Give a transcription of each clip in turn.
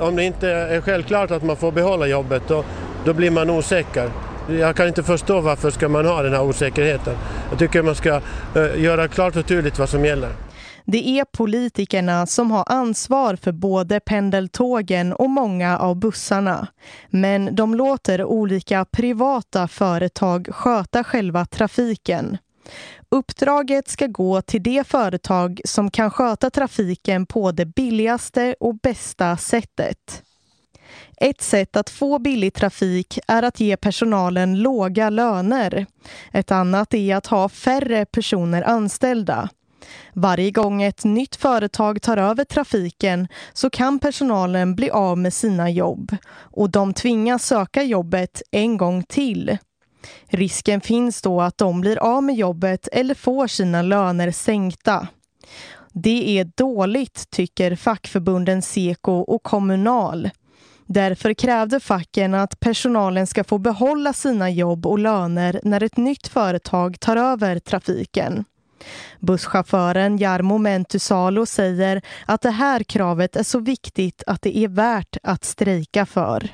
om det inte är självklart att man får behålla jobbet då, då blir man osäker. Jag kan inte förstå varför ska man ha den här osäkerheten. Jag tycker man ska eh, göra klart och tydligt vad som gäller. Det är politikerna som har ansvar för både pendeltågen och många av bussarna. Men de låter olika privata företag sköta själva trafiken. Uppdraget ska gå till det företag som kan sköta trafiken på det billigaste och bästa sättet. Ett sätt att få billig trafik är att ge personalen låga löner. Ett annat är att ha färre personer anställda. Varje gång ett nytt företag tar över trafiken så kan personalen bli av med sina jobb och de tvingas söka jobbet en gång till. Risken finns då att de blir av med jobbet eller får sina löner sänkta. Det är dåligt, tycker fackförbunden Seko och Kommunal. Därför krävde facken att personalen ska få behålla sina jobb och löner när ett nytt företag tar över trafiken. Busschauffören Jarmo Mentusalo säger att det här kravet är så viktigt att det är värt att strejka för.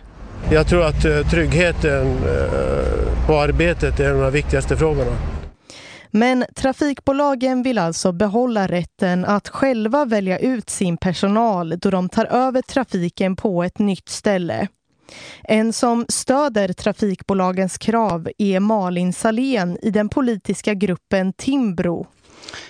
Jag tror att eh, tryggheten eh, på arbetet är en av de viktigaste frågorna. Men trafikbolagen vill alltså behålla rätten att själva välja ut sin personal då de tar över trafiken på ett nytt ställe. En som stöder trafikbolagens krav är Malin Salén i den politiska gruppen Timbro.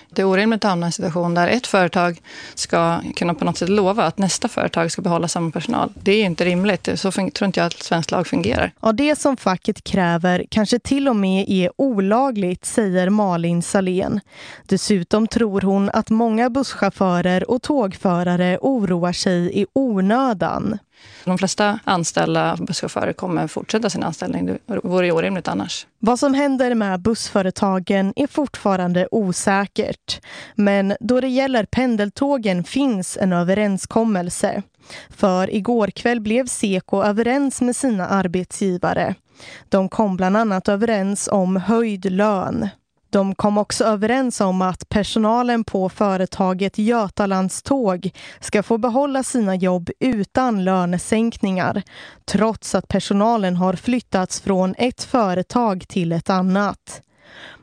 Det är orimligt att hamna i en situation där ett företag ska kunna på något sätt lova att nästa företag ska behålla samma personal. Det är inte rimligt. Så tror inte jag att svensk lag fungerar. Ja, det som facket kräver kanske till och med är olagligt, säger Malin Salén. Dessutom tror hon att många busschaufförer och tågförare oroar sig i onödan. De flesta anställda busschaufförer kommer fortsätta sin anställning. Det vore orimligt annars. Vad som händer med bussföretagen är fortfarande osäkert. Men då det gäller pendeltågen finns en överenskommelse. För igår kväll blev Seko överens med sina arbetsgivare. De kom bland annat överens om höjd lön. De kom också överens om att personalen på företaget Götalandståg ska få behålla sina jobb utan lönesänkningar trots att personalen har flyttats från ett företag till ett annat.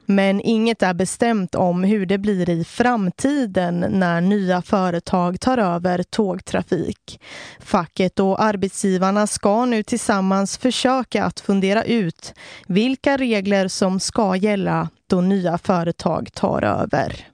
Men inget är bestämt om hur det blir i framtiden när nya företag tar över tågtrafik. Facket och arbetsgivarna ska nu tillsammans försöka att fundera ut vilka regler som ska gälla nya företag tar över.